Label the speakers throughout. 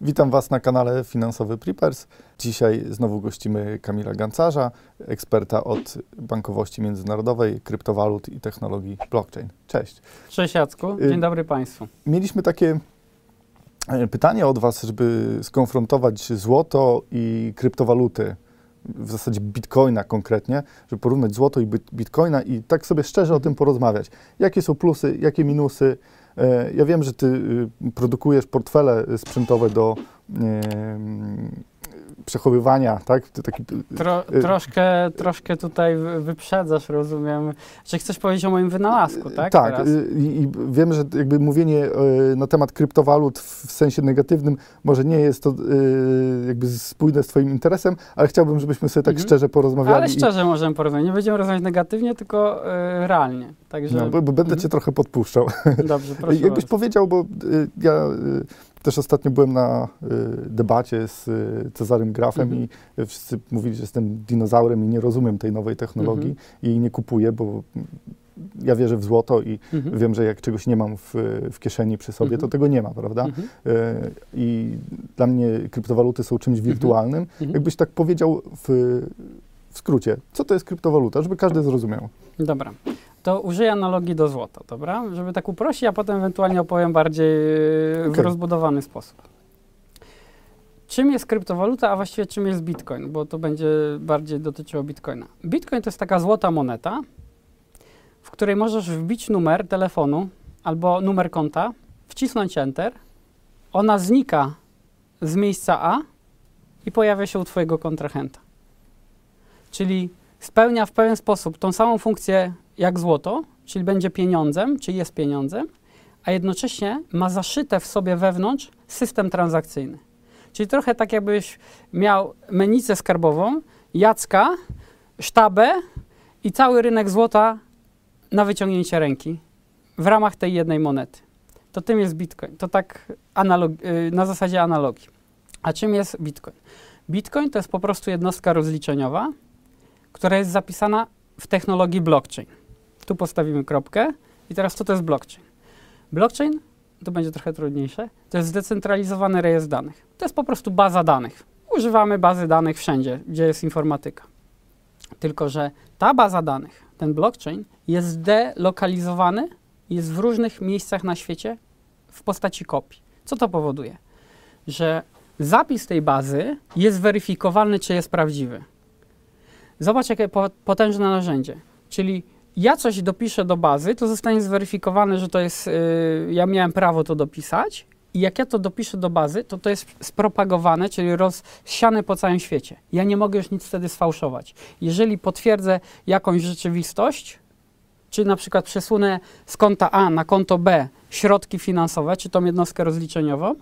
Speaker 1: Witam Was na kanale Finansowy Preppers. Dzisiaj znowu gościmy Kamila Gancarza, eksperta od bankowości międzynarodowej, kryptowalut i technologii blockchain. Cześć.
Speaker 2: Cześć Jacku, dzień dobry Państwu.
Speaker 1: Mieliśmy takie e, pytanie od Was, żeby skonfrontować złoto i kryptowaluty, w zasadzie bitcoina konkretnie, żeby porównać złoto i bitcoina i tak sobie szczerze o tym porozmawiać. Jakie są plusy, jakie minusy, ja wiem, że ty y, produkujesz portfele sprzętowe do przechowywania, tak?
Speaker 2: Taki, Tro, y, troszkę, troszkę tutaj wyprzedzasz, rozumiem. Czy chcesz powiedzieć o moim wynalazku, tak?
Speaker 1: Tak. Y, I, I, wiem, że jakby mówienie na temat kryptowalut w sensie negatywnym może nie jest to jakby spójne z twoim interesem, ale chciałbym, żebyśmy sobie tak mhm. szczerze porozmawiali.
Speaker 2: Ale szczerze i... możemy porozmawiać. Nie będziemy rozmawiać negatywnie, tylko realnie. Także...
Speaker 1: No, bo, bo będę mhm. cię trochę podpuszczał.
Speaker 2: Dobrze, proszę
Speaker 1: Jakbyś powiedział, bo ja też ostatnio byłem na y, debacie z y, Cezarym Grafem mhm. i wszyscy mówili, że jestem dinozaurem i nie rozumiem tej nowej technologii mhm. i nie kupuję, bo ja wierzę w złoto i mhm. wiem, że jak czegoś nie mam w, w kieszeni przy sobie, to tego nie ma, prawda? Y, I dla mnie kryptowaluty są czymś wirtualnym. Jakbyś tak powiedział w, w skrócie, co to jest kryptowaluta, żeby każdy zrozumiał.
Speaker 2: Dobra to użyję analogii do złota, dobra? Żeby tak uprościć, a potem ewentualnie opowiem bardziej okay. w rozbudowany sposób. Czym jest kryptowaluta, a właściwie czym jest bitcoin, bo to będzie bardziej dotyczyło bitcoina. Bitcoin to jest taka złota moneta, w której możesz wbić numer telefonu albo numer konta, wcisnąć Enter, ona znika z miejsca A i pojawia się u Twojego kontrahenta. Czyli spełnia w pewien sposób tą samą funkcję jak złoto, czyli będzie pieniądzem, czyli jest pieniądzem, a jednocześnie ma zaszyte w sobie wewnątrz system transakcyjny. Czyli trochę tak jakbyś miał menicę skarbową, Jacka, sztabę i cały rynek złota na wyciągnięcie ręki w ramach tej jednej monety. To tym jest Bitcoin. To tak y, na zasadzie analogii. A czym jest Bitcoin? Bitcoin to jest po prostu jednostka rozliczeniowa, która jest zapisana w technologii blockchain. Tu postawimy kropkę. I teraz co to jest blockchain? Blockchain, to będzie trochę trudniejsze, to jest zdecentralizowany rejestr danych. To jest po prostu baza danych. Używamy bazy danych wszędzie, gdzie jest informatyka. Tylko, że ta baza danych, ten blockchain, jest zdelokalizowany, jest w różnych miejscach na świecie w postaci kopii. Co to powoduje? Że zapis tej bazy jest weryfikowalny, czy jest prawdziwy. Zobacz, jakie potężne narzędzie. Czyli ja coś dopiszę do bazy, to zostanie zweryfikowane, że to jest, yy, ja miałem prawo to dopisać i jak ja to dopiszę do bazy, to to jest spropagowane, czyli rozsiane po całym świecie. Ja nie mogę już nic wtedy sfałszować. Jeżeli potwierdzę jakąś rzeczywistość, czy na przykład przesunę z konta A na konto B środki finansowe, czy tą jednostkę rozliczeniową,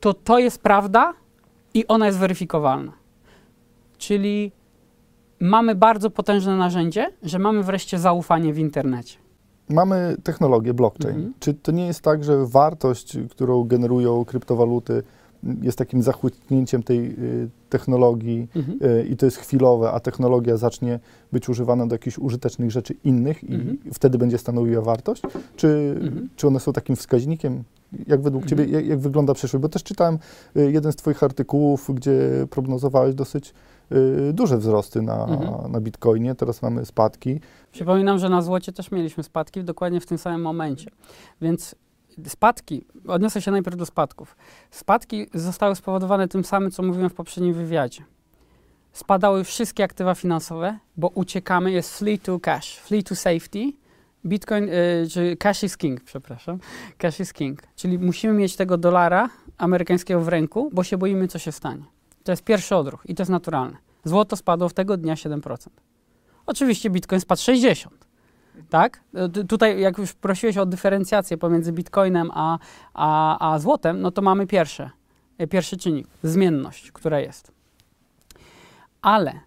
Speaker 2: to to jest prawda i ona jest weryfikowalna. Czyli mamy bardzo potężne narzędzie, że mamy wreszcie zaufanie w internecie.
Speaker 1: Mamy technologię blockchain. Mhm. Czy to nie jest tak, że wartość, którą generują kryptowaluty, jest takim zachłytnięciem tej y, technologii mhm. y, i to jest chwilowe, a technologia zacznie być używana do jakichś użytecznych rzeczy innych i mhm. wtedy będzie stanowiła wartość? Czy, mhm. czy one są takim wskaźnikiem? Jak według Ciebie, mhm. jak, jak, wygląda przyszłość? Bo też czytałem y, jeden z Twoich artykułów, gdzie prognozowałeś dosyć duże wzrosty na, mhm. na Bitcoinie, teraz mamy spadki.
Speaker 2: Przypominam, że na złocie też mieliśmy spadki dokładnie w tym samym momencie. Więc spadki, odniosę się najpierw do spadków. Spadki zostały spowodowane tym samym, co mówiłem w poprzednim wywiadzie. Spadały wszystkie aktywa finansowe, bo uciekamy, jest flee to cash, flee to safety. Bitcoin, y, czy cash is king, przepraszam, cash is king. Czyli musimy mieć tego dolara amerykańskiego w ręku, bo się boimy, co się stanie. To jest pierwszy odruch i to jest naturalne. Złoto spadło w tego dnia 7%. Oczywiście Bitcoin spadł 60%. Tak? Tutaj, jak już prosiłeś o dyferencjację pomiędzy Bitcoinem a, a, a złotem, no to mamy pierwsze, e, pierwszy czynnik zmienność, która jest. Ale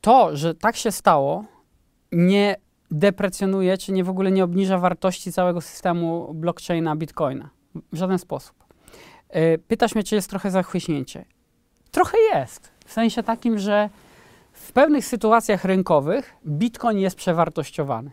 Speaker 2: to, że tak się stało, nie deprecjonuje, czy nie w ogóle nie obniża wartości całego systemu blockchaina Bitcoina. W żaden sposób. E, pytasz mnie, czy jest trochę zachwyśnięcie. Trochę jest. W sensie takim, że w pewnych sytuacjach rynkowych Bitcoin jest przewartościowany.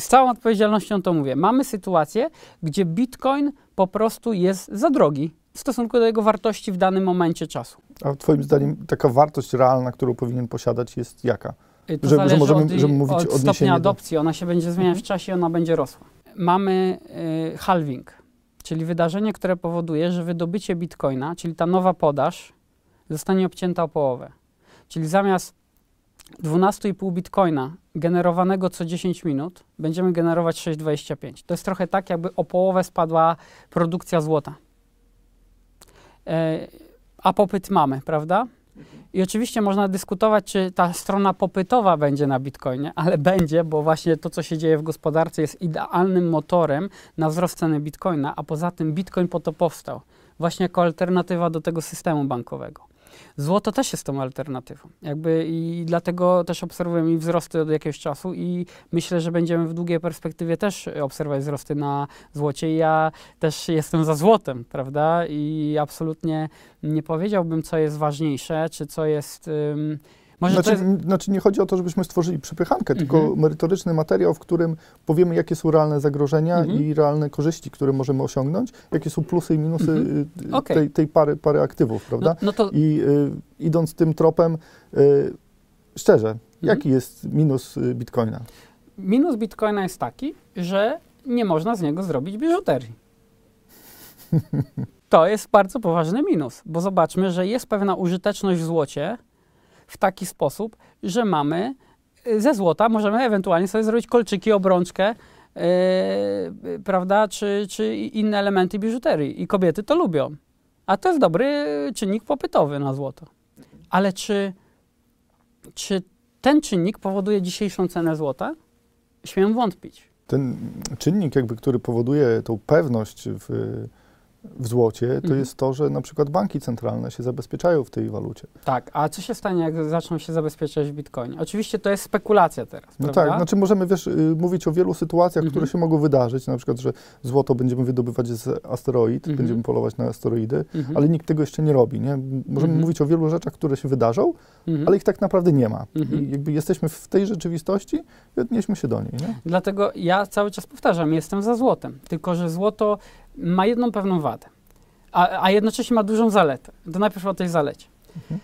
Speaker 2: Z całą odpowiedzialnością to mówię. Mamy sytuację, gdzie Bitcoin po prostu jest za drogi w stosunku do jego wartości w danym momencie czasu.
Speaker 1: A Twoim zdaniem taka wartość realna, którą powinien posiadać, jest jaka?
Speaker 2: Y, to że, że możemy, od, żeby mówić od stopnia adopcji. Ona się będzie zmieniać mhm. w czasie, ona będzie rosła. Mamy y, halving, czyli wydarzenie, które powoduje, że wydobycie bitcoina, czyli ta nowa podaż, zostanie obcięta o połowę. Czyli zamiast 12,5 bitcoina generowanego co 10 minut, będziemy generować 6,25. To jest trochę tak, jakby o połowę spadła produkcja złota. E, a popyt mamy, prawda? I oczywiście można dyskutować, czy ta strona popytowa będzie na Bitcoinie, ale będzie, bo właśnie to, co się dzieje w gospodarce, jest idealnym motorem na wzrost ceny Bitcoina, a poza tym Bitcoin po to powstał, właśnie jako alternatywa do tego systemu bankowego. Złoto też jest tą alternatywą. Jakby i dlatego też obserwujemy wzrosty od jakiegoś czasu i myślę, że będziemy w długiej perspektywie też obserwować wzrosty na złocie. Ja też jestem za złotem, prawda? I absolutnie nie powiedziałbym, co jest ważniejsze, czy co jest.
Speaker 1: Może znaczy, jest... znaczy, nie chodzi o to, żebyśmy stworzyli przypychankę, tylko mhm. merytoryczny materiał, w którym powiemy, jakie są realne zagrożenia mhm. i realne korzyści, które możemy osiągnąć, jakie są plusy i minusy mhm. Y, okay. tej, tej pary, pary aktywów, prawda? No, no to... I y, idąc tym tropem, y, szczerze, jaki jest minus y, bitcoina?
Speaker 2: Minus bitcoina jest taki, że nie można z niego zrobić biżuterii. To jest bardzo poważny minus, bo zobaczmy, że jest pewna użyteczność w złocie, w taki sposób, że mamy y, ze złota, możemy ewentualnie sobie zrobić kolczyki, obrączkę, Yy, prawda, czy, czy inne elementy biżuterii. I kobiety to lubią. A to jest dobry czynnik popytowy na złoto. Ale czy, czy ten czynnik powoduje dzisiejszą cenę złota? Śmiem wątpić.
Speaker 1: Ten czynnik, jakby, który powoduje tą pewność w w złocie, to mhm. jest to, że na przykład banki centralne się zabezpieczają w tej walucie.
Speaker 2: Tak, a co się stanie, jak zaczną się zabezpieczać w bitcoinie? Oczywiście to jest spekulacja teraz,
Speaker 1: No prawda? tak, znaczy możemy, wiesz, y, mówić o wielu sytuacjach, mhm. które się mogą wydarzyć, na przykład, że złoto będziemy wydobywać z asteroid, mhm. będziemy polować na asteroidy, mhm. ale nikt tego jeszcze nie robi, nie? Możemy mhm. mówić o wielu rzeczach, które się wydarzą, mhm. ale ich tak naprawdę nie ma. I jakby jesteśmy w tej rzeczywistości i odnieśmy się do niej, nie?
Speaker 2: Dlatego ja cały czas powtarzam, jestem za złotem, tylko że złoto ma jedną pewną wadę, a, a jednocześnie ma dużą zaletę. To najpierw o tej zalecie. Mhm.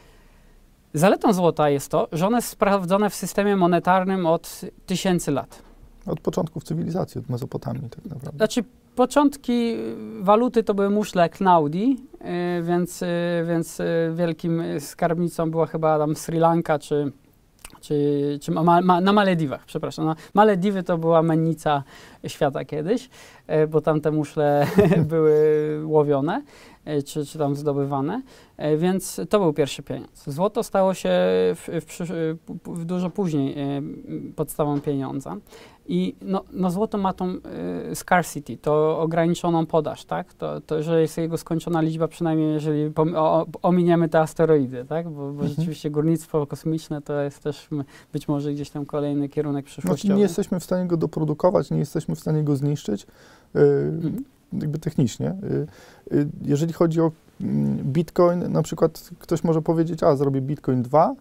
Speaker 2: Zaletą złota jest to, że ono jest sprawdzone w systemie monetarnym od tysięcy lat.
Speaker 1: Od początków cywilizacji, od Mezopotamii tak naprawdę.
Speaker 2: Znaczy, początki waluty to były muszle Knaudi, yy, więc, yy, więc yy, wielkim skarbnicą była chyba tam Sri Lanka czy czy, czy ma, ma, na Malediwach, przepraszam. No, Malediwy to była mennica świata kiedyś, e, bo tam te muszle były łowione, e, czy, czy tam zdobywane, e, więc to był pierwszy pieniądz. Złoto stało się w, w, w dużo później podstawą pieniądza. I no, no złoto ma tą y, scarcity, to ograniczoną podaż, tak? To, to, że jest jego skończona liczba, przynajmniej jeżeli o, ominiemy te asteroidy, tak? Bo, bo mhm. rzeczywiście górnictwo kosmiczne to jest też być może gdzieś tam kolejny kierunek przyszłościowy.
Speaker 1: Znaczy nie jesteśmy w stanie go doprodukować, nie jesteśmy w stanie go zniszczyć, y, mhm. jakby technicznie. Y, y, jeżeli chodzi o mm, Bitcoin, na przykład ktoś może powiedzieć, a zrobię Bitcoin 2,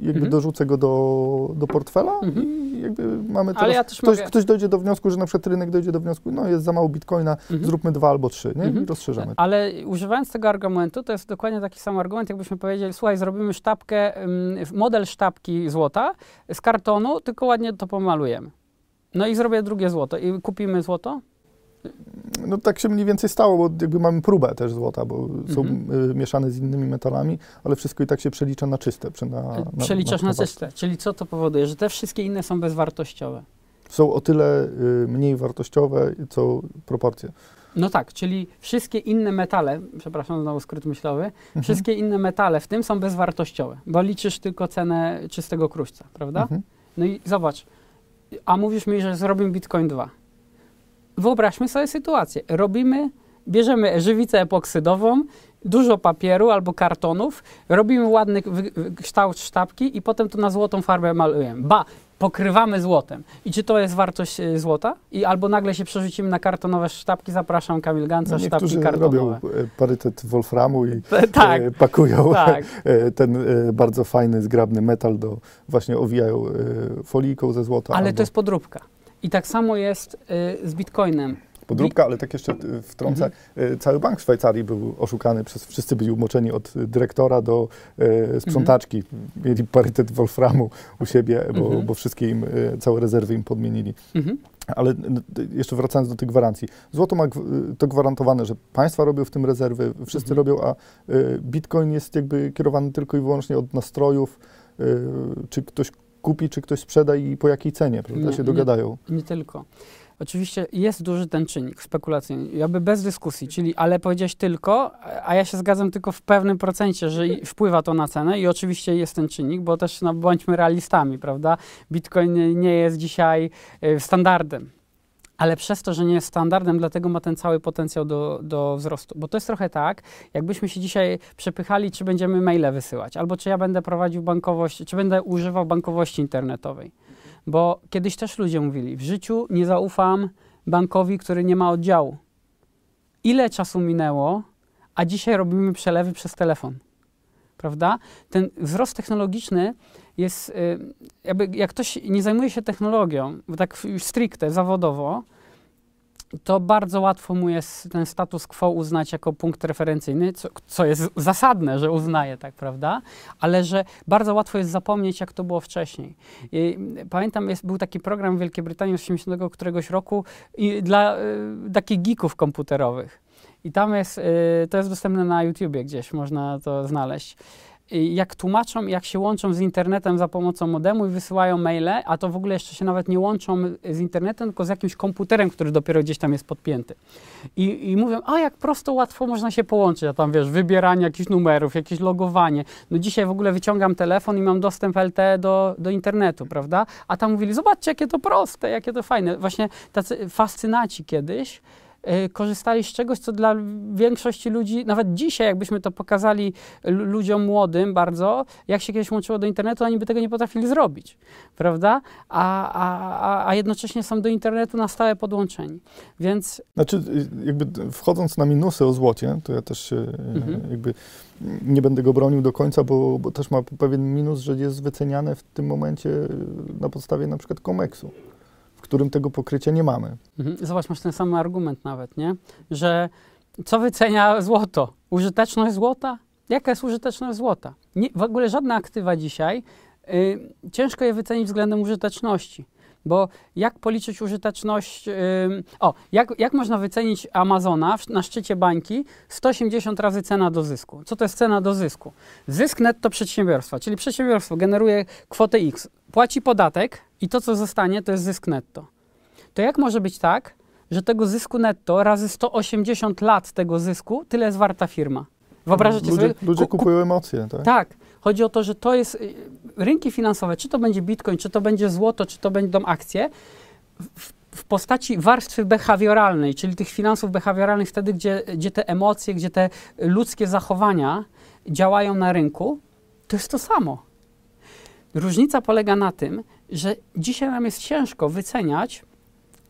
Speaker 1: jakby mhm. dorzucę go do, do portfela mhm. i jakby mamy teraz, ja ktoś, mogę... ktoś dojdzie do wniosku, że na przykład rynek dojdzie do wniosku, no jest za mało bitcoina, mhm. zróbmy dwa albo trzy, nie? Mhm. I rozszerzamy.
Speaker 2: Ale używając tego argumentu, to jest dokładnie taki sam argument, jakbyśmy powiedzieli, słuchaj, zrobimy sztabkę, model sztabki złota z kartonu, tylko ładnie to pomalujemy. No i zrobię drugie złoto i kupimy złoto,
Speaker 1: no tak się mniej więcej stało, bo jakby mamy próbę też złota, bo mhm. są y, mieszane z innymi metalami, ale wszystko i tak się przelicza na czyste. Na, na,
Speaker 2: Przeliczasz na, na, czyste, czyli co to powoduje? Że te wszystkie inne są bezwartościowe.
Speaker 1: Są o tyle y, mniej wartościowe, co proporcje.
Speaker 2: No tak, czyli wszystkie inne metale, przepraszam, znowu skrót myślowy, mhm. wszystkie inne metale w tym są bezwartościowe, bo liczysz tylko cenę czystego kruszca, prawda? Mhm. No i zobacz, a mówisz mi, że zrobimy Bitcoin 2 wyobraźmy sobie sytuację. Robimy, bierzemy żywicę epoksydową, dużo papieru albo kartonów, robimy ładny kształt sztabki i potem to na złotą farbę malujemy. Ba, pokrywamy złotem. I czy to jest wartość e, złota? I albo nagle się przerzucimy na kartonowe sztabki, zapraszam Kamil Ganca, no, sztabki kartonowe.
Speaker 1: robią e, parytet wolframu i tak, e, pakują tak. ten e, bardzo fajny, zgrabny metal do, właśnie owijają folijką ze złota.
Speaker 2: Ale albo... to jest podróbka. I tak samo jest y, z Bitcoinem.
Speaker 1: podróbka, ale tak jeszcze wtrącę, mhm. cały bank w Szwajcarii był oszukany, przez wszyscy byli umoczeni od dyrektora do e, sprzątaczki. Mhm. Mieli parytet Wolframu u siebie, bo, mhm. bo wszystkie im, całe rezerwy im podmienili. Mhm. Ale jeszcze wracając do tych gwarancji. Złoto ma to gwarantowane, że państwa robią w tym rezerwy, wszyscy mhm. robią, a y, bitcoin jest jakby kierowany tylko i wyłącznie od nastrojów, y, czy ktoś kupi, czy ktoś sprzeda i po jakiej cenie, prawda, nie, się dogadają.
Speaker 2: Nie, nie tylko. Oczywiście jest duży ten czynnik spekulacyjny, jakby bez dyskusji, czyli ale powiedziałeś tylko, a ja się zgadzam tylko w pewnym procencie, że wpływa to na cenę i oczywiście jest ten czynnik, bo też no, bądźmy realistami, prawda? Bitcoin nie jest dzisiaj y, standardem. Ale przez to, że nie jest standardem, dlatego ma ten cały potencjał do, do wzrostu. Bo to jest trochę tak, jakbyśmy się dzisiaj przepychali, czy będziemy maile wysyłać, albo czy ja będę prowadził bankowość, czy będę używał bankowości internetowej. Bo kiedyś też ludzie mówili, w życiu nie zaufam bankowi, który nie ma oddziału. Ile czasu minęło, a dzisiaj robimy przelewy przez telefon. Prawda? Ten wzrost technologiczny jest, y, jakby jak ktoś nie zajmuje się technologią, tak stricte, zawodowo, to bardzo łatwo mu jest ten status quo uznać jako punkt referencyjny, co, co, jest zasadne, że uznaje, tak, prawda? Ale że bardzo łatwo jest zapomnieć, jak to było wcześniej. I pamiętam, jest, był taki program w Wielkiej Brytanii z 80 któregoś roku i dla y, takich geeków komputerowych. I tam jest, y, to jest dostępne na YouTubie gdzieś, można to znaleźć jak tłumaczą, jak się łączą z internetem za pomocą modemu i wysyłają maile, a to w ogóle jeszcze się nawet nie łączą z internetem, tylko z jakimś komputerem, który dopiero gdzieś tam jest podpięty. I, i mówią, a jak prosto, łatwo można się połączyć, a tam wiesz, wybieranie jakichś numerów, jakieś logowanie. No dzisiaj w ogóle wyciągam telefon i mam dostęp LTE do, do internetu, prawda? A tam mówili, zobaczcie, jakie to proste, jakie to fajne. Właśnie tacy fascynaci kiedyś, Y, korzystali z czegoś, co dla większości ludzi, nawet dzisiaj, jakbyśmy to pokazali ludziom młodym bardzo, jak się kiedyś łączyło do internetu, oni by tego nie potrafili zrobić, prawda? A, a, a jednocześnie są do internetu na stałe podłączeni, więc...
Speaker 1: Znaczy, y, jakby wchodząc na minusy o złocie, to ja też się mhm. jakby nie będę go bronił do końca, bo, bo też ma pewien minus, że jest wyceniane w tym momencie na podstawie na przykład komeksu w którym tego pokrycia nie mamy.
Speaker 2: Mhm. Zobacz, masz ten sam argument nawet, nie? Że co wycenia złoto? Użyteczność złota? Jaka jest użyteczność złota? Nie, w ogóle żadne aktywa dzisiaj y, ciężko je wycenić względem użyteczności. Bo jak policzyć użyteczność, o, jak, jak można wycenić Amazona na szczycie bańki 180 razy cena do zysku? Co to jest cena do zysku? Zysk netto przedsiębiorstwa, czyli przedsiębiorstwo generuje kwotę X, płaci podatek i to, co zostanie, to jest zysk netto. To jak może być tak, że tego zysku netto razy 180 lat tego zysku, tyle jest warta firma?
Speaker 1: Wyobrażacie ludzie, sobie? Ludzie kupują emocje, tak?
Speaker 2: Tak. Chodzi o to, że to jest y, rynki finansowe, czy to będzie bitcoin, czy to będzie złoto, czy to będą akcje, w, w postaci warstwy behawioralnej, czyli tych finansów behawioralnych, wtedy, gdzie, gdzie te emocje, gdzie te ludzkie zachowania działają na rynku, to jest to samo. Różnica polega na tym, że dzisiaj nam jest ciężko wyceniać,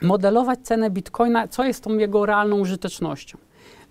Speaker 2: modelować cenę bitcoina, co jest tą jego realną użytecznością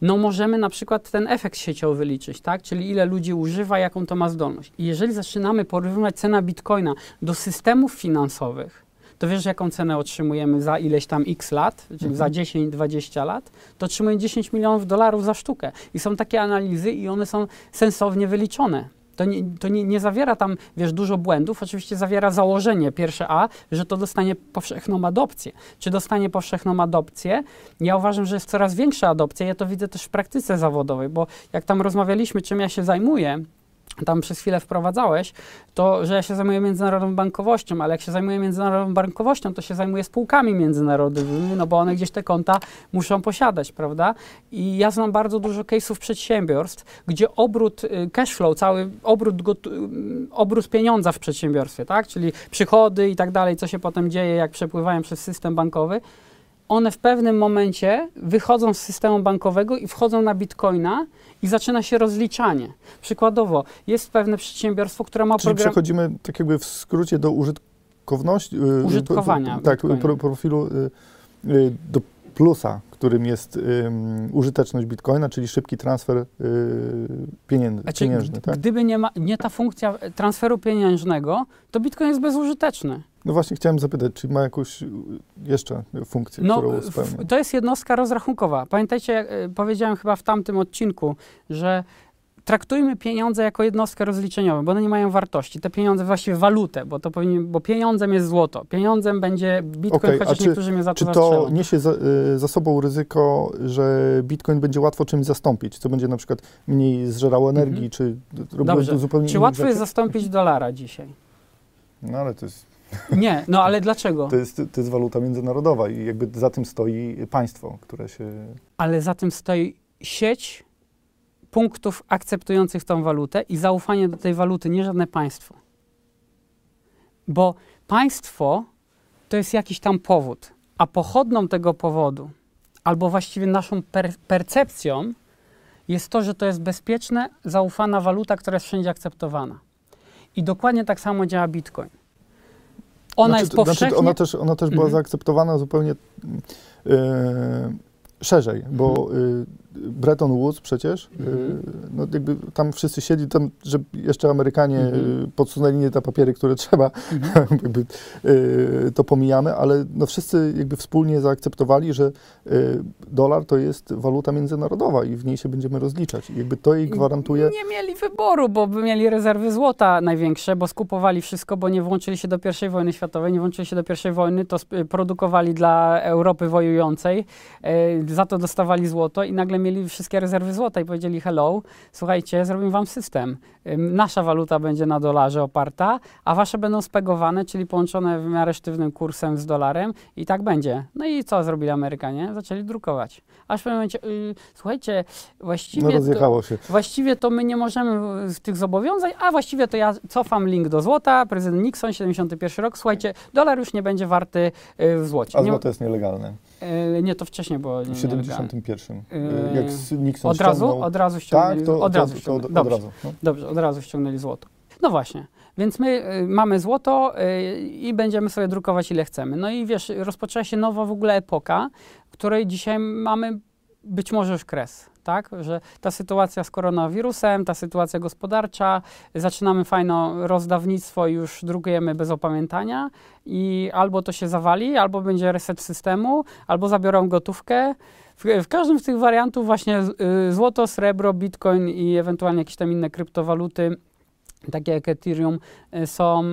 Speaker 2: no możemy na przykład ten efekt sieciowy wyliczyć, tak? Czyli ile ludzi używa, jaką to ma zdolność. I jeżeli zaczynamy porównywać cenę bitcoina do systemów finansowych, to wiesz, jaką cenę otrzymujemy za ileś tam x lat, czyli mhm. za 10-20 lat, to otrzymujemy 10 milionów dolarów za sztukę. I są takie analizy i one są sensownie wyliczone. To, nie, to nie, nie, zawiera tam, wiesz, dużo błędów. Oczywiście zawiera założenie pierwsze A, że to dostanie powszechną adopcję. Czy dostanie powszechną adopcję? Ja uważam, że jest coraz większa adopcja. Ja to widzę też w praktyce zawodowej, bo jak tam rozmawialiśmy, czym ja się zajmuję, tam przez chwilę wprowadzałeś, to że ja się zajmuję międzynarodową bankowością, ale jak się zajmuję międzynarodową bankowością, to się zajmuję spółkami międzynarodowymi, no bo one gdzieś te konta muszą posiadać, prawda? I ja znam bardzo dużo case'ów przedsiębiorstw, gdzie obrót y, cash flow, cały obrót, y, obrót pieniądza w przedsiębiorstwie, tak? Czyli przychody i tak dalej, co się potem dzieje, jak przepływają przez system bankowy, one w pewnym momencie wychodzą z systemu bankowego i wchodzą na bitcoina i zaczyna się rozliczanie. Przykładowo, jest pewne przedsiębiorstwo, które ma
Speaker 1: Czyli program... przechodzimy tak jakby w skrócie do użytkowności...
Speaker 2: Y, Użytkowania.
Speaker 1: tak, pro, profilu y, y, do plusa, którym jest użyteczność bitcoina, czyli szybki transfer y, pieniędzy,
Speaker 2: znaczy,
Speaker 1: pieniężny. Tak?
Speaker 2: Gdyby nie, ma, nie ta funkcja transferu pieniężnego, to bitcoin jest bezużyteczny.
Speaker 1: No właśnie chciałem zapytać, czy ma jakąś jeszcze funkcję, no, którą spełnia?
Speaker 2: To jest jednostka rozrachunkowa. Pamiętajcie, jak y, powiedziałem chyba w tamtym odcinku, że traktujmy pieniądze jako jednostkę rozliczeniową, bo one nie mają wartości. Te pieniądze, właściwie walutę, bo, to powinien, bo pieniądzem jest złoto. Pieniądzem będzie bitcoin, okay, chociaż czy, niektórzy mnie za to
Speaker 1: Czy to niesie za, y, za, sobą ryzyko, że bitcoin będzie łatwo czymś zastąpić? Co będzie na przykład mniej zżerało energii, mm -hmm. czy
Speaker 2: Dobrze. zupełnie Czy łatwo jest zastąpić dolara dzisiaj?
Speaker 1: No ale to jest...
Speaker 2: Nie, no ale dlaczego?
Speaker 1: To jest, to jest waluta międzynarodowa i jakby za tym stoi państwo, które się...
Speaker 2: Ale za tym stoi sieć punktów akceptujących tą walutę i zaufanie do tej waluty, nie żadne państwo. Bo państwo to jest jakiś tam powód, a pochodną tego powodu, albo właściwie naszą per percepcją, jest to, że to jest bezpieczna, zaufana waluta, która jest wszędzie akceptowana. I dokładnie tak samo działa Bitcoin. Ona znaczy, jest powszechnie... Znaczy
Speaker 1: ona też, ona też była mhm. zaakceptowana zupełnie yy, szerzej, bo yy, Bretton Woods przecież, mm. no jakby tam wszyscy siedzi, tam, że jeszcze Amerykanie mm. podsunęli nie te papiery, które trzeba, mm. jakby, y, to pomijamy, ale no wszyscy jakby wspólnie zaakceptowali, że y, dolar to jest waluta międzynarodowa i w niej się będziemy rozliczać. I jakby to jej gwarantuje...
Speaker 2: Nie mieli wyboru, bo by mieli rezerwy złota największe, bo skupowali wszystko, bo nie włączyli się do I wojny światowej, nie włączyli się do I wojny, to produkowali dla Europy wojującej, za to dostawali złoto i nagle mieli wszystkie rezerwy złota i powiedzieli hello, słuchajcie, zrobimy wam system. Nasza waluta będzie na dolarze oparta, a wasze będą spegowane, czyli połączone w miarę sztywnym kursem z dolarem i tak będzie. No i co zrobili Amerykanie? Zaczęli drukować. Aż w pewnym momencie, yy, słuchajcie, właściwie,
Speaker 1: no to,
Speaker 2: właściwie to my nie możemy z tych zobowiązań, a właściwie to ja cofam link do złota, prezydent Nixon, 71 rok, słuchajcie, dolar już nie będzie warty yy, w złocie.
Speaker 1: A złoto jest nielegalne.
Speaker 2: Yy, nie, to wcześniej było
Speaker 1: W 71. Yy, jak Nixon
Speaker 2: od razu, od razu ściągnęli,
Speaker 1: tak, to,
Speaker 2: od razu
Speaker 1: to,
Speaker 2: ściągnęli.
Speaker 1: Dobrze, od razu,
Speaker 2: no. dobrze, od razu ściągnęli złoto. No właśnie. Więc my y, mamy złoto y, i będziemy sobie drukować ile chcemy. No i wiesz, rozpoczęła się nowa w ogóle epoka, której dzisiaj mamy być może już kres tak? Że ta sytuacja z koronawirusem, ta sytuacja gospodarcza, zaczynamy fajne rozdawnictwo i już drukujemy bez opamiętania i albo to się zawali, albo będzie reset systemu, albo zabiorą gotówkę. W, w każdym z tych wariantów właśnie y, złoto, srebro, bitcoin i ewentualnie jakieś tam inne kryptowaluty takie jak Ethereum, y, są,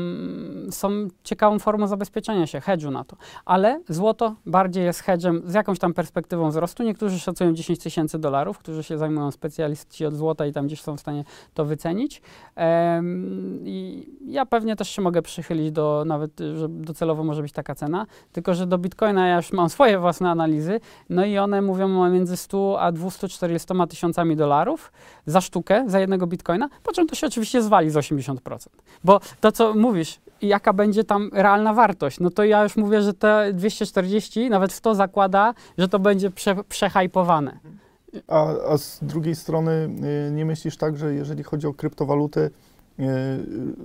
Speaker 2: są ciekawą formą zabezpieczenia się, hedge'u na to. Ale złoto bardziej jest hedge'em z jakąś tam perspektywą wzrostu. Niektórzy szacują 10 tysięcy dolarów, którzy się zajmują specjaliści od złota i tam gdzieś są w stanie to wycenić. Um, I ja pewnie też się mogę przychylić do, nawet, że docelowo może być taka cena, tylko że do Bitcoina ja już mam swoje własne analizy, no i one mówią między 100 a 240 tysiącami dolarów za sztukę, za jednego Bitcoina, po czym to się oczywiście zwali z 80%. Bo to, co mówisz, jaka będzie tam realna wartość, no to ja już mówię, że te 240 nawet w to zakłada, że to będzie prze, przehajpowane.
Speaker 1: A, a z drugiej strony y, nie myślisz tak, że jeżeli chodzi o kryptowaluty, y,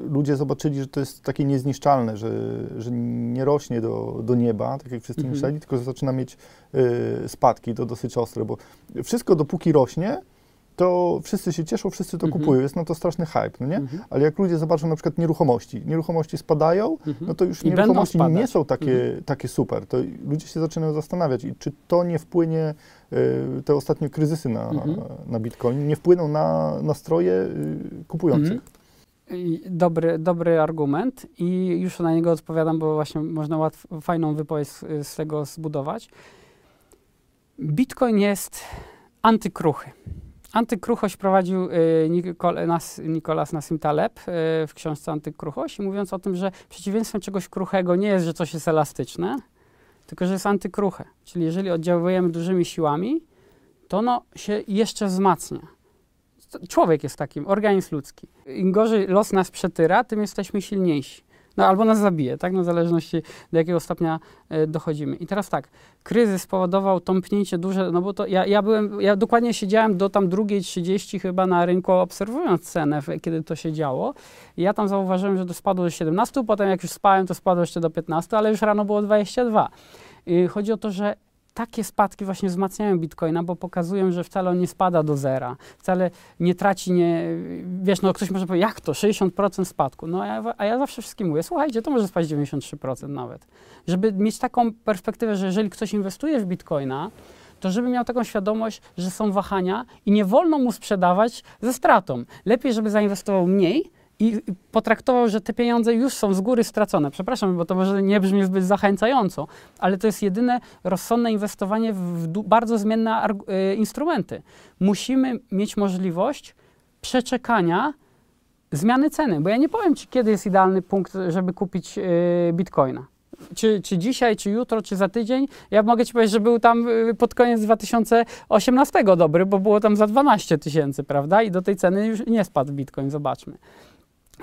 Speaker 1: ludzie zobaczyli, że to jest takie niezniszczalne, że, że nie rośnie do, do nieba, tak jak wszyscy mhm. myśleli, tylko zaczyna mieć y, spadki, to dosyć ostre, bo wszystko dopóki rośnie, to wszyscy się cieszą, wszyscy to mhm. kupują, jest na to straszny hype, no nie? Mhm. Ale jak ludzie zobaczą na przykład nieruchomości, nieruchomości spadają, mhm. no to już I nieruchomości nie są takie, mhm. takie super, to ludzie się zaczynają zastanawiać, i czy to nie wpłynie, y, te ostatnie kryzysy na, mhm. na Bitcoin, nie wpłyną na nastroje y, kupujących. Mhm.
Speaker 2: Dobry, dobry argument i już na niego odpowiadam, bo właśnie można łatw, fajną wypowiedź z, z tego zbudować. Bitcoin jest antykruchy. Antykruchość prowadził y, Nikol, Nas, Nikolas Nassim Taleb y, w książce Antykruchość, mówiąc o tym, że przeciwieństwem czegoś kruchego nie jest, że coś jest elastyczne, tylko że jest antykruche. Czyli jeżeli oddziałujemy dużymi siłami, to ono się jeszcze wzmacnia. Człowiek jest takim, organizm ludzki. Im gorzej los nas przetyra, tym jesteśmy silniejsi. No albo nas zabije, tak? No w zależności do jakiego stopnia e, dochodzimy. I teraz tak, kryzys spowodował tąpnięcie duże, no bo to ja, ja byłem, ja dokładnie siedziałem do tam drugiej 30 chyba na rynku obserwując cenę, kiedy to się działo. I ja tam zauważyłem, że to spadło do 17, potem jak już spałem, to spadło jeszcze do 15, ale już rano było 22. I chodzi o to, że takie spadki właśnie wzmacniają Bitcoina, bo pokazują, że wcale on nie spada do zera, wcale nie traci, nie, wiesz, no ktoś może powiedzieć, jak to, 60% spadku, no a ja, a ja zawsze wszystkim mówię, słuchajcie, to może spaść 93% nawet. Żeby mieć taką perspektywę, że jeżeli ktoś inwestuje w Bitcoina, to żeby miał taką świadomość, że są wahania i nie wolno mu sprzedawać ze stratą. Lepiej, żeby zainwestował mniej, i potraktował, że te pieniądze już są z góry stracone. Przepraszam, bo to może nie brzmi zbyt zachęcająco, ale to jest jedyne rozsądne inwestowanie w bardzo zmienne y, instrumenty. Musimy mieć możliwość przeczekania zmiany ceny, bo ja nie powiem Ci, kiedy jest idealny punkt, żeby kupić y, bitcoina. Czy, czy dzisiaj, czy jutro, czy za tydzień. Ja mogę Ci powiedzieć, że był tam y, pod koniec 2018 dobry, bo było tam za 12 tysięcy, prawda? I do tej ceny już nie spadł bitcoin, zobaczmy.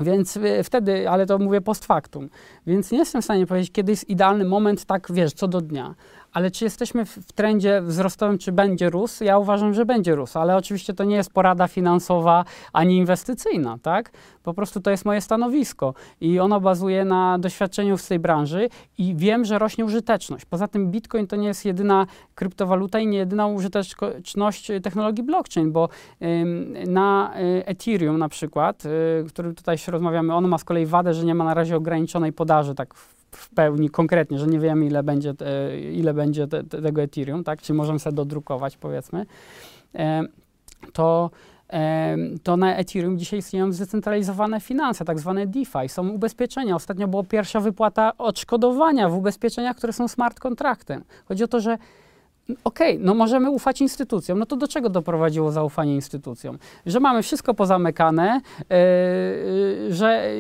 Speaker 2: Więc y, wtedy, ale to mówię post factum, więc nie jestem w stanie powiedzieć, kiedy jest idealny moment, tak wiesz, co do dnia ale czy jesteśmy w, trendzie wzrostowym, czy będzie rósł? Ja uważam, że będzie rósł, ale oczywiście to nie jest porada finansowa ani inwestycyjna, tak? Po prostu to jest moje stanowisko i ono bazuje na doświadczeniu z tej branży i wiem, że rośnie użyteczność. Poza tym Bitcoin to nie jest jedyna kryptowaluta i nie jedyna użyteczność technologii blockchain, bo na y, Ethereum na przykład, y, którym tutaj się rozmawiamy, ono ma z kolei wadę, że nie ma na razie ograniczonej podaży tak w pełni konkretnie, że nie wiemy ile będzie, te, ile będzie te, te, tego Ethereum, tak? Czy możemy sobie dodrukować powiedzmy, e, to e, to na Ethereum dzisiaj istnieją zdecentralizowane finanse, tak zwane DeFi, są ubezpieczenia. Ostatnio była pierwsza wypłata odszkodowania w ubezpieczeniach, które są smart kontraktem. Chodzi o to, że okej, okay, no możemy ufać instytucjom. No to do czego doprowadziło zaufanie instytucjom? Że mamy wszystko pozamykane, yy, że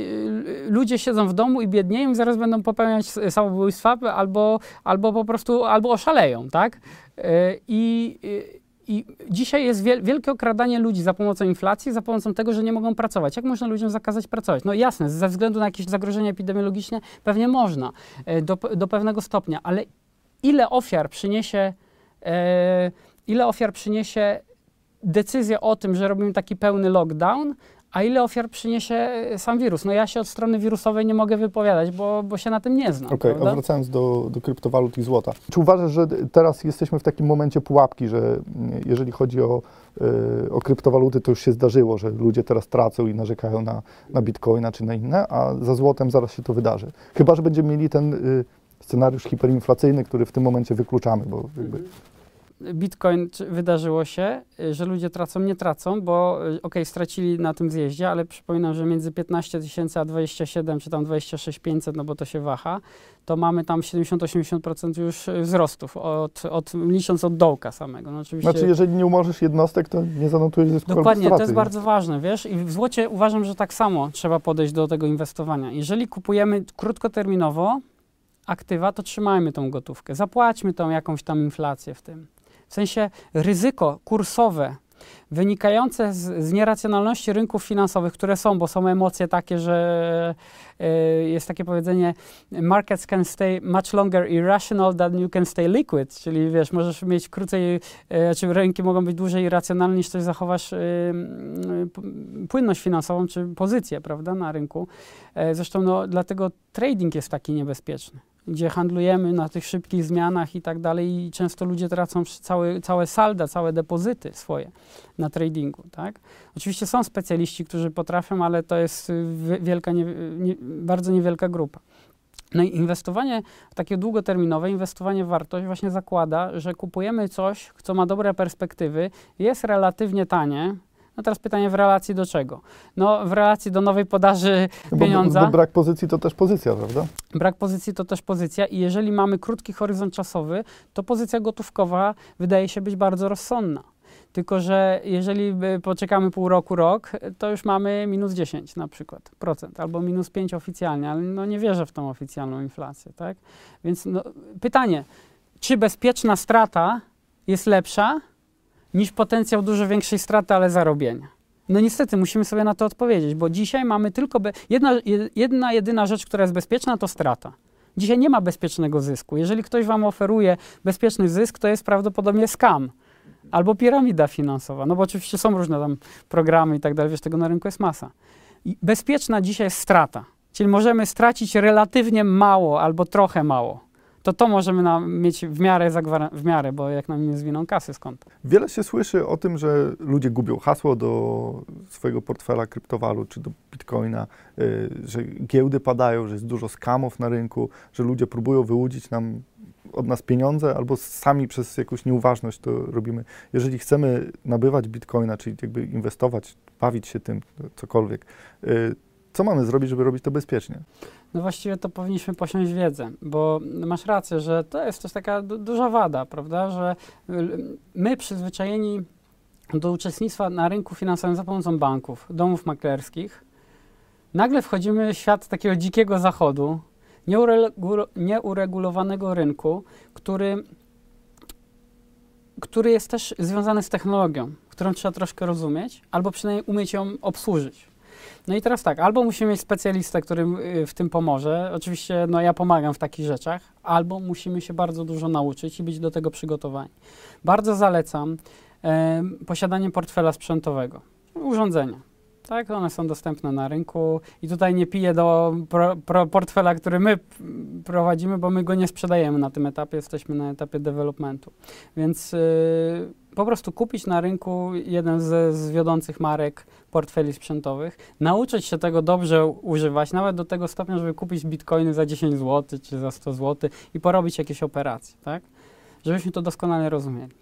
Speaker 2: ludzie siedzą w domu i biednieją i zaraz będą popełniać samobójstwa albo, albo po prostu, albo oszaleją, tak? Yy, I i dzisiaj jest wielkie okradanie ludzi za pomocą inflacji, za pomocą tego, że nie mogą pracować. Jak można ludziom zakazać pracować? No jasne, ze względu na jakieś zagrożenia epidemiologiczne pewnie można do, do pewnego stopnia, ale ile ofiar przyniesie E, ile ofiar przyniesie decyzja o tym, że robimy taki pełny lockdown, a ile ofiar przyniesie e, sam wirus? No ja się od strony wirusowej nie mogę wypowiadać, bo, bo się na tym nie znam.
Speaker 1: Okej, okay, a wracając do, do kryptowalut i złota. Czy uważasz, że teraz jesteśmy w takim momencie pułapki, że jeżeli chodzi o, yy, o kryptowaluty, to już się zdarzyło, że ludzie teraz tracą i narzekają na, na bitcoina czy na inne, a za złotem zaraz się to wydarzy. Chyba, że będziemy mieli ten... Yy, scenariusz hiperinflacyjny, który w tym momencie wykluczamy, bo jakby
Speaker 2: Bitcoin wydarzyło się, y, że ludzie tracą, nie tracą, bo y, ok, stracili na tym zjeździe, ale przypominam, że między 15 tysięcy a 27 czy tam 26 500, no bo to się waha, to mamy tam 70-80% już y, wzrostów, od, od, licząc od dołka samego. No
Speaker 1: oczywiście... Znaczy, jeżeli nie umorzysz jednostek, to nie zanotujesz zysku
Speaker 2: Dokładnie, to jest bardzo ważne, wiesz, i w złocie uważam, że tak samo trzeba podejść do tego inwestowania. Jeżeli kupujemy krótkoterminowo, aktywa, to trzymajmy tą gotówkę. Zapłaćmy tą jakąś tam inflację w tym. W sensie ryzyko kursowe wynikające z, z, nieracjonalności rynków finansowych, które są, bo są emocje takie, że y, jest takie powiedzenie markets can stay much longer irrational than you can stay liquid, czyli wiesz, możesz mieć krócej, y, czy rynki mogą być dłużej irracjonalne niż coś zachowasz y, płynność finansową, czy pozycję, prawda, na rynku. zresztą no, dlatego trading jest taki niebezpieczny gdzie handlujemy na tych szybkich zmianach i tak dalej i często ludzie tracą całe, całe salda, całe depozyty swoje na tradingu, tak? Oczywiście są specjaliści, którzy potrafią, ale to jest wielka, nie, nie, bardzo niewielka grupa. No i inwestowanie takie długoterminowe, inwestowanie w wartość właśnie zakłada, że kupujemy coś, co ma dobre perspektywy, jest relatywnie tanie, no teraz pytanie w relacji do czego? No w relacji do nowej podaży no pieniądza.
Speaker 1: Bo, bo brak pozycji to też pozycja, prawda?
Speaker 2: Brak pozycji to też pozycja i jeżeli mamy krótki horyzont czasowy, to pozycja gotówkowa wydaje się być bardzo rozsądna. Tylko, że jeżeli poczekamy pół roku, rok, to już mamy minus 10 na przykład procent, albo minus 5 oficjalnie, ale no nie wierzę w tą oficjalną inflację, tak? Więc no, pytanie, czy bezpieczna strata jest lepsza, niż potencjał dużo większej straty, ale zarobienia. No niestety musimy sobie na to odpowiedzieć, bo dzisiaj mamy tylko be... jedna, jedna jedyna rzecz, która jest bezpieczna, to strata. Dzisiaj nie ma bezpiecznego zysku. Jeżeli ktoś wam oferuje bezpieczny zysk, to jest prawdopodobnie skam albo piramida finansowa. No bo oczywiście są różne tam programy i tak dalej, wiesz, tego na rynku jest masa. I bezpieczna dzisiaj jest strata. Czyli możemy stracić relatywnie mało albo trochę mało to to możemy nam mieć w miarę, w miarę, bo jak nam nie zwiną kasy skąd.
Speaker 1: Wiele się słyszy o tym, że ludzie gubią hasło do swojego portfela kryptowalut czy do bitcoina, y, że giełdy padają, że jest dużo skamów na rynku, że ludzie próbują wyłudzić nam od nas pieniądze, albo sami przez jakąś nieuważność to robimy. Jeżeli chcemy nabywać bitcoina, czyli jakby inwestować, bawić się tym, cokolwiek, y, co mamy zrobić, żeby robić to bezpiecznie?
Speaker 2: No właściwie to powinniśmy posiąść wiedzę, bo masz rację, że to jest też taka duża wada, prawda, że my przyzwyczajeni do uczestnictwa na rynku finansowym za pomocą banków, domów maklerskich, nagle wchodzimy w świat takiego dzikiego zachodu, nieuregulowanego rynku, który, który jest też związany z technologią, którą trzeba troszkę rozumieć, albo przynajmniej umieć ją obsłużyć. No i teraz tak, albo musimy mieć specjalistę, który y, w tym pomoże. Oczywiście no, ja pomagam w takich rzeczach, albo musimy się bardzo dużo nauczyć i być do tego przygotowani. Bardzo zalecam e, posiadanie portfela sprzętowego, urządzenia. Tak, one są dostępne na rynku i tutaj nie piję do pro, pro portfela, który my prowadzimy, bo my go nie sprzedajemy na tym etapie, jesteśmy na etapie developmentu. Więc y, po prostu kupić na rynku jeden z, z wiodących marek portfeli sprzętowych, nauczyć się tego dobrze używać, nawet do tego stopnia, żeby kupić bitcoiny za 10 zł czy za 100 zł i porobić jakieś operacje, tak? Żebyśmy to doskonale rozumieli.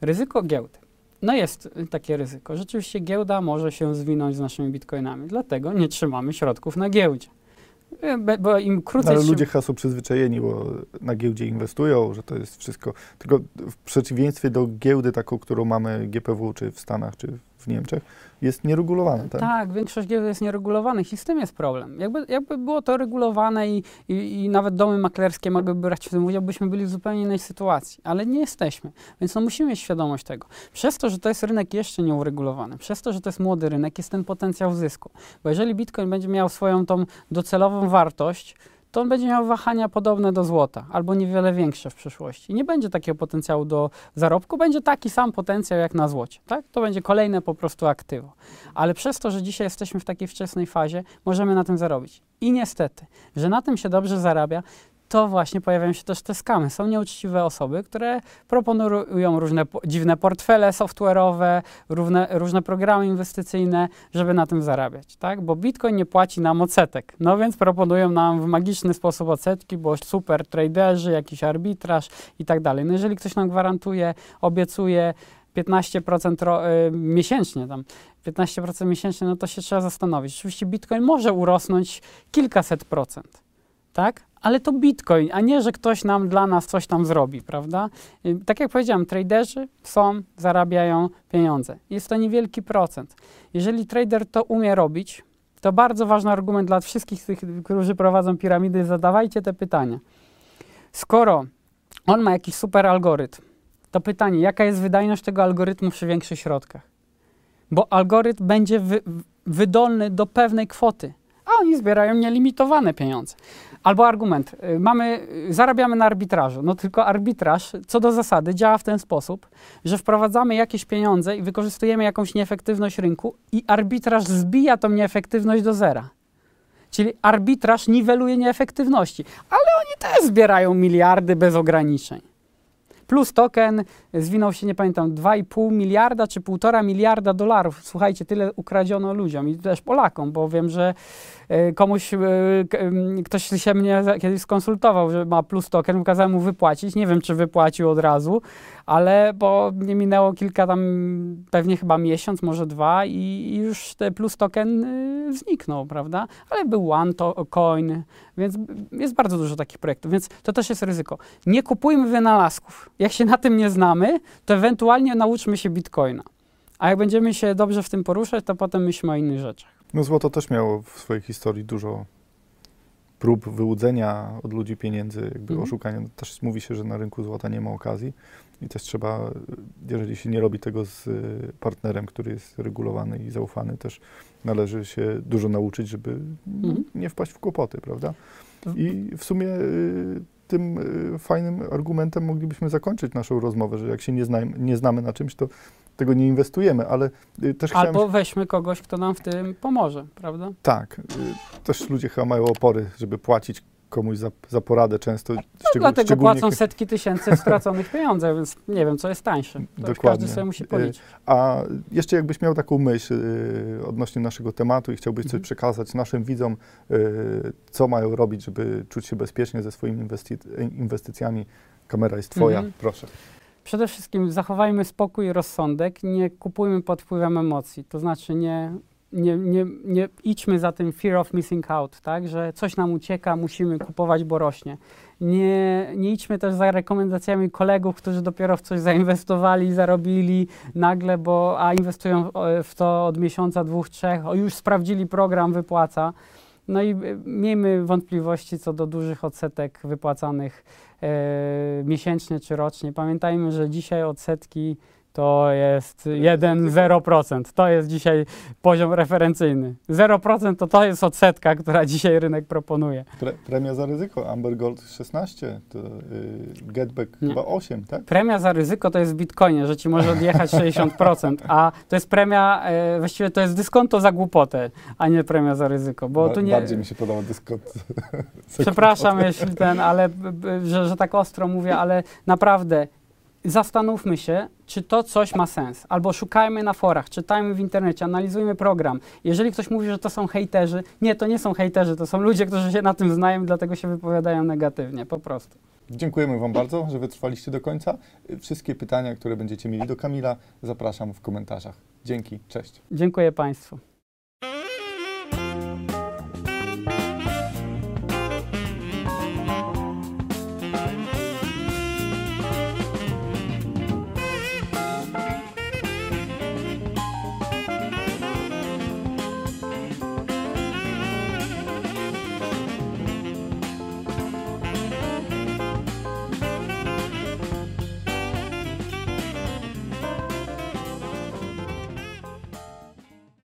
Speaker 2: Ryzyko giełdy. No jest takie ryzyko. Rzeczywiście giełda może się zwinąć z naszymi bitcoinami, dlatego nie trzymamy środków na giełdzie. E, bo im krócej.
Speaker 1: Ale ludzie chyba są przyzwyczajeni, bo na giełdzie inwestują, że to jest wszystko. Tylko w przeciwieństwie do giełdy, taką, którą mamy GPW, czy w Stanach, czy w Niemczech, jest nieregulowane, tak?
Speaker 2: Tak, większość gier jest nieregulowanych i z tym jest problem. Jakby, jakby było to regulowane i, i, i nawet domy maklerskie mogłyby brać w tym udział, byśmy byli w zupełnie innej sytuacji, ale nie jesteśmy. Więc no musimy mieć świadomość tego. Przez to, że to jest rynek jeszcze nieuregulowany, przez to, że to jest młody rynek, jest ten potencjał zysku. Bo jeżeli Bitcoin będzie miał swoją tą docelową wartość, to on będzie miał wahania podobne do złota, albo niewiele większe w przyszłości. Nie będzie takiego potencjału do zarobku, będzie taki sam potencjał jak na złocie. Tak? To będzie kolejne po prostu aktywo. Ale przez to, że dzisiaj jesteśmy w takiej wczesnej fazie, możemy na tym zarobić. I niestety, że na tym się dobrze zarabia, to właśnie pojawiają się też te skamy. Są nieuczciwe osoby, które proponują różne dziwne portfele software'owe, różne, różne programy inwestycyjne, żeby na tym zarabiać, tak? Bo Bitcoin nie płaci nam odsetek. No więc proponują nam w magiczny sposób odsetki, bo super traderzy, jakiś arbitraż i tak dalej. No jeżeli ktoś nam gwarantuje, obiecuje 15% y, miesięcznie tam, 15% miesięcznie, no to się trzeba zastanowić. Oczywiście Bitcoin może urosnąć kilkaset procent, tak? Ale to bitcoin, a nie, że ktoś nam dla nas coś tam zrobi, prawda? Tak jak powiedziałem, traderzy są, zarabiają pieniądze. Jest to niewielki procent. Jeżeli trader to umie robić, to bardzo ważny argument dla wszystkich tych, którzy prowadzą piramidy, zadawajcie te pytania. Skoro on ma jakiś super algorytm, to pytanie, jaka jest wydajność tego algorytmu przy większych środkach? Bo algorytm będzie wy, wydolny do pewnej kwoty, a oni zbierają nielimitowane pieniądze. Albo argument, y, mamy, y, zarabiamy na arbitrażu, no tylko arbitraż co do zasady działa w ten sposób, że wprowadzamy jakieś pieniądze i wykorzystujemy jakąś nieefektywność rynku i arbitraż zbija tą nieefektywność do zera. Czyli arbitraż niweluje nieefektywności, ale oni też zbierają miliardy bez ograniczeń. Plus token zwinął się, nie pamiętam, 2,5 miliarda czy 1,5 miliarda dolarów. Słuchajcie, tyle ukradziono ludziom i też Polakom, bo wiem, że e, komuś, e, ktoś się mnie kiedyś skonsultował, że ma plus token, kazałem mu wypłacić. Nie wiem, czy wypłacił od razu, ale bo nie minęło kilka tam, pewnie chyba miesiąc, może dwa i, już ten plus token y, zniknął, prawda? Ale był OneCoin, więc jest bardzo dużo takich projektów, więc to też jest ryzyko. Nie kupujmy wynalazków. Jak się na tym nie znamy, to ewentualnie nauczmy się bitcoina. A jak będziemy się dobrze w tym poruszać, to potem myślmy o innych rzeczach.
Speaker 1: No złoto też miało w swojej historii dużo prób wyłudzenia od ludzi pieniędzy, jakby mhm. oszukania. Też mówi się, że na rynku złota nie ma okazji i też trzeba, jeżeli się nie robi tego z partnerem, który jest regulowany i zaufany, też należy się dużo nauczyć, żeby mhm. nie wpaść w kłopoty, prawda? I w sumie y, tym y, fajnym argumentem moglibyśmy zakończyć naszą rozmowę, że jak się nie, znajmy, nie znamy na czymś, to tego nie inwestujemy, ale y, też
Speaker 2: Albo chciałem... weźmy kogoś, kto nam w tym pomoże, prawda?
Speaker 1: Tak. Też ludzie chyba mają opory, żeby płacić komuś za, za poradę często.
Speaker 2: No, dlatego płacą setki tysięcy straconych pieniędzy, więc nie wiem, co jest tańsze. To Dokładnie. każdy sobie musi policzyć.
Speaker 1: A jeszcze jakbyś miał taką myśl y, odnośnie naszego tematu i chciałbyś mhm. coś przekazać naszym widzom, y, co mają robić, żeby czuć się bezpiecznie ze swoimi inwesty- inwestycjami, kamera jest twoja, mhm. proszę.
Speaker 2: Przede wszystkim zachowajmy spokój i rozsądek, nie kupujmy pod wpływem emocji, to znaczy nie nie, nie, nie idźmy za tym fear of missing out, tak, że coś nam ucieka, musimy kupować, bo rośnie. Nie, nie idźmy też za rekomendacjami kolegów, którzy dopiero w coś zainwestowali, zarobili nagle, bo a inwestują w to od miesiąca, dwóch, trzech, o już sprawdzili program, wypłaca. No i e, miejmy wątpliwości co do dużych odsetek wypłacanych e, miesięcznie czy rocznie. Pamiętajmy, że dzisiaj odsetki to jest 1-0%. To jest dzisiaj poziom referencyjny. 0% to to jest odsetka, która dzisiaj rynek proponuje.
Speaker 1: Pre, premia za ryzyko, Amber Gold 16, to y, Getback Nie. chyba 8, tak?
Speaker 2: Premia za ryzyko to jest w Bitcoinie, że ci może odjechać 60%, a to jest premia, y, właściwie to jest dyskonto za głupotę, a nie premia za ryzyko, bo ba, tu nie...
Speaker 1: Bardziej mi się podoba dyskont.
Speaker 2: Przepraszam, jeśli ten, ale że, że tak ostro mówię, ale naprawdę zastanówmy się, czy to coś ma sens. Albo szukajmy na forach, czytajmy w internecie, analizujmy program. Jeżeli ktoś mówi, że to są hejterzy, nie, to nie są hejterzy, to są ludzie, którzy się na tym znają, dlatego się wypowiadają negatywnie, po prostu.
Speaker 1: Dziękujemy Wam bardzo, że wytrwaliście do końca. Wszystkie pytania, które będziecie mieli do Kamila, zapraszam w komentarzach. Dzięki, cześć.
Speaker 2: Dziękuję Państwu.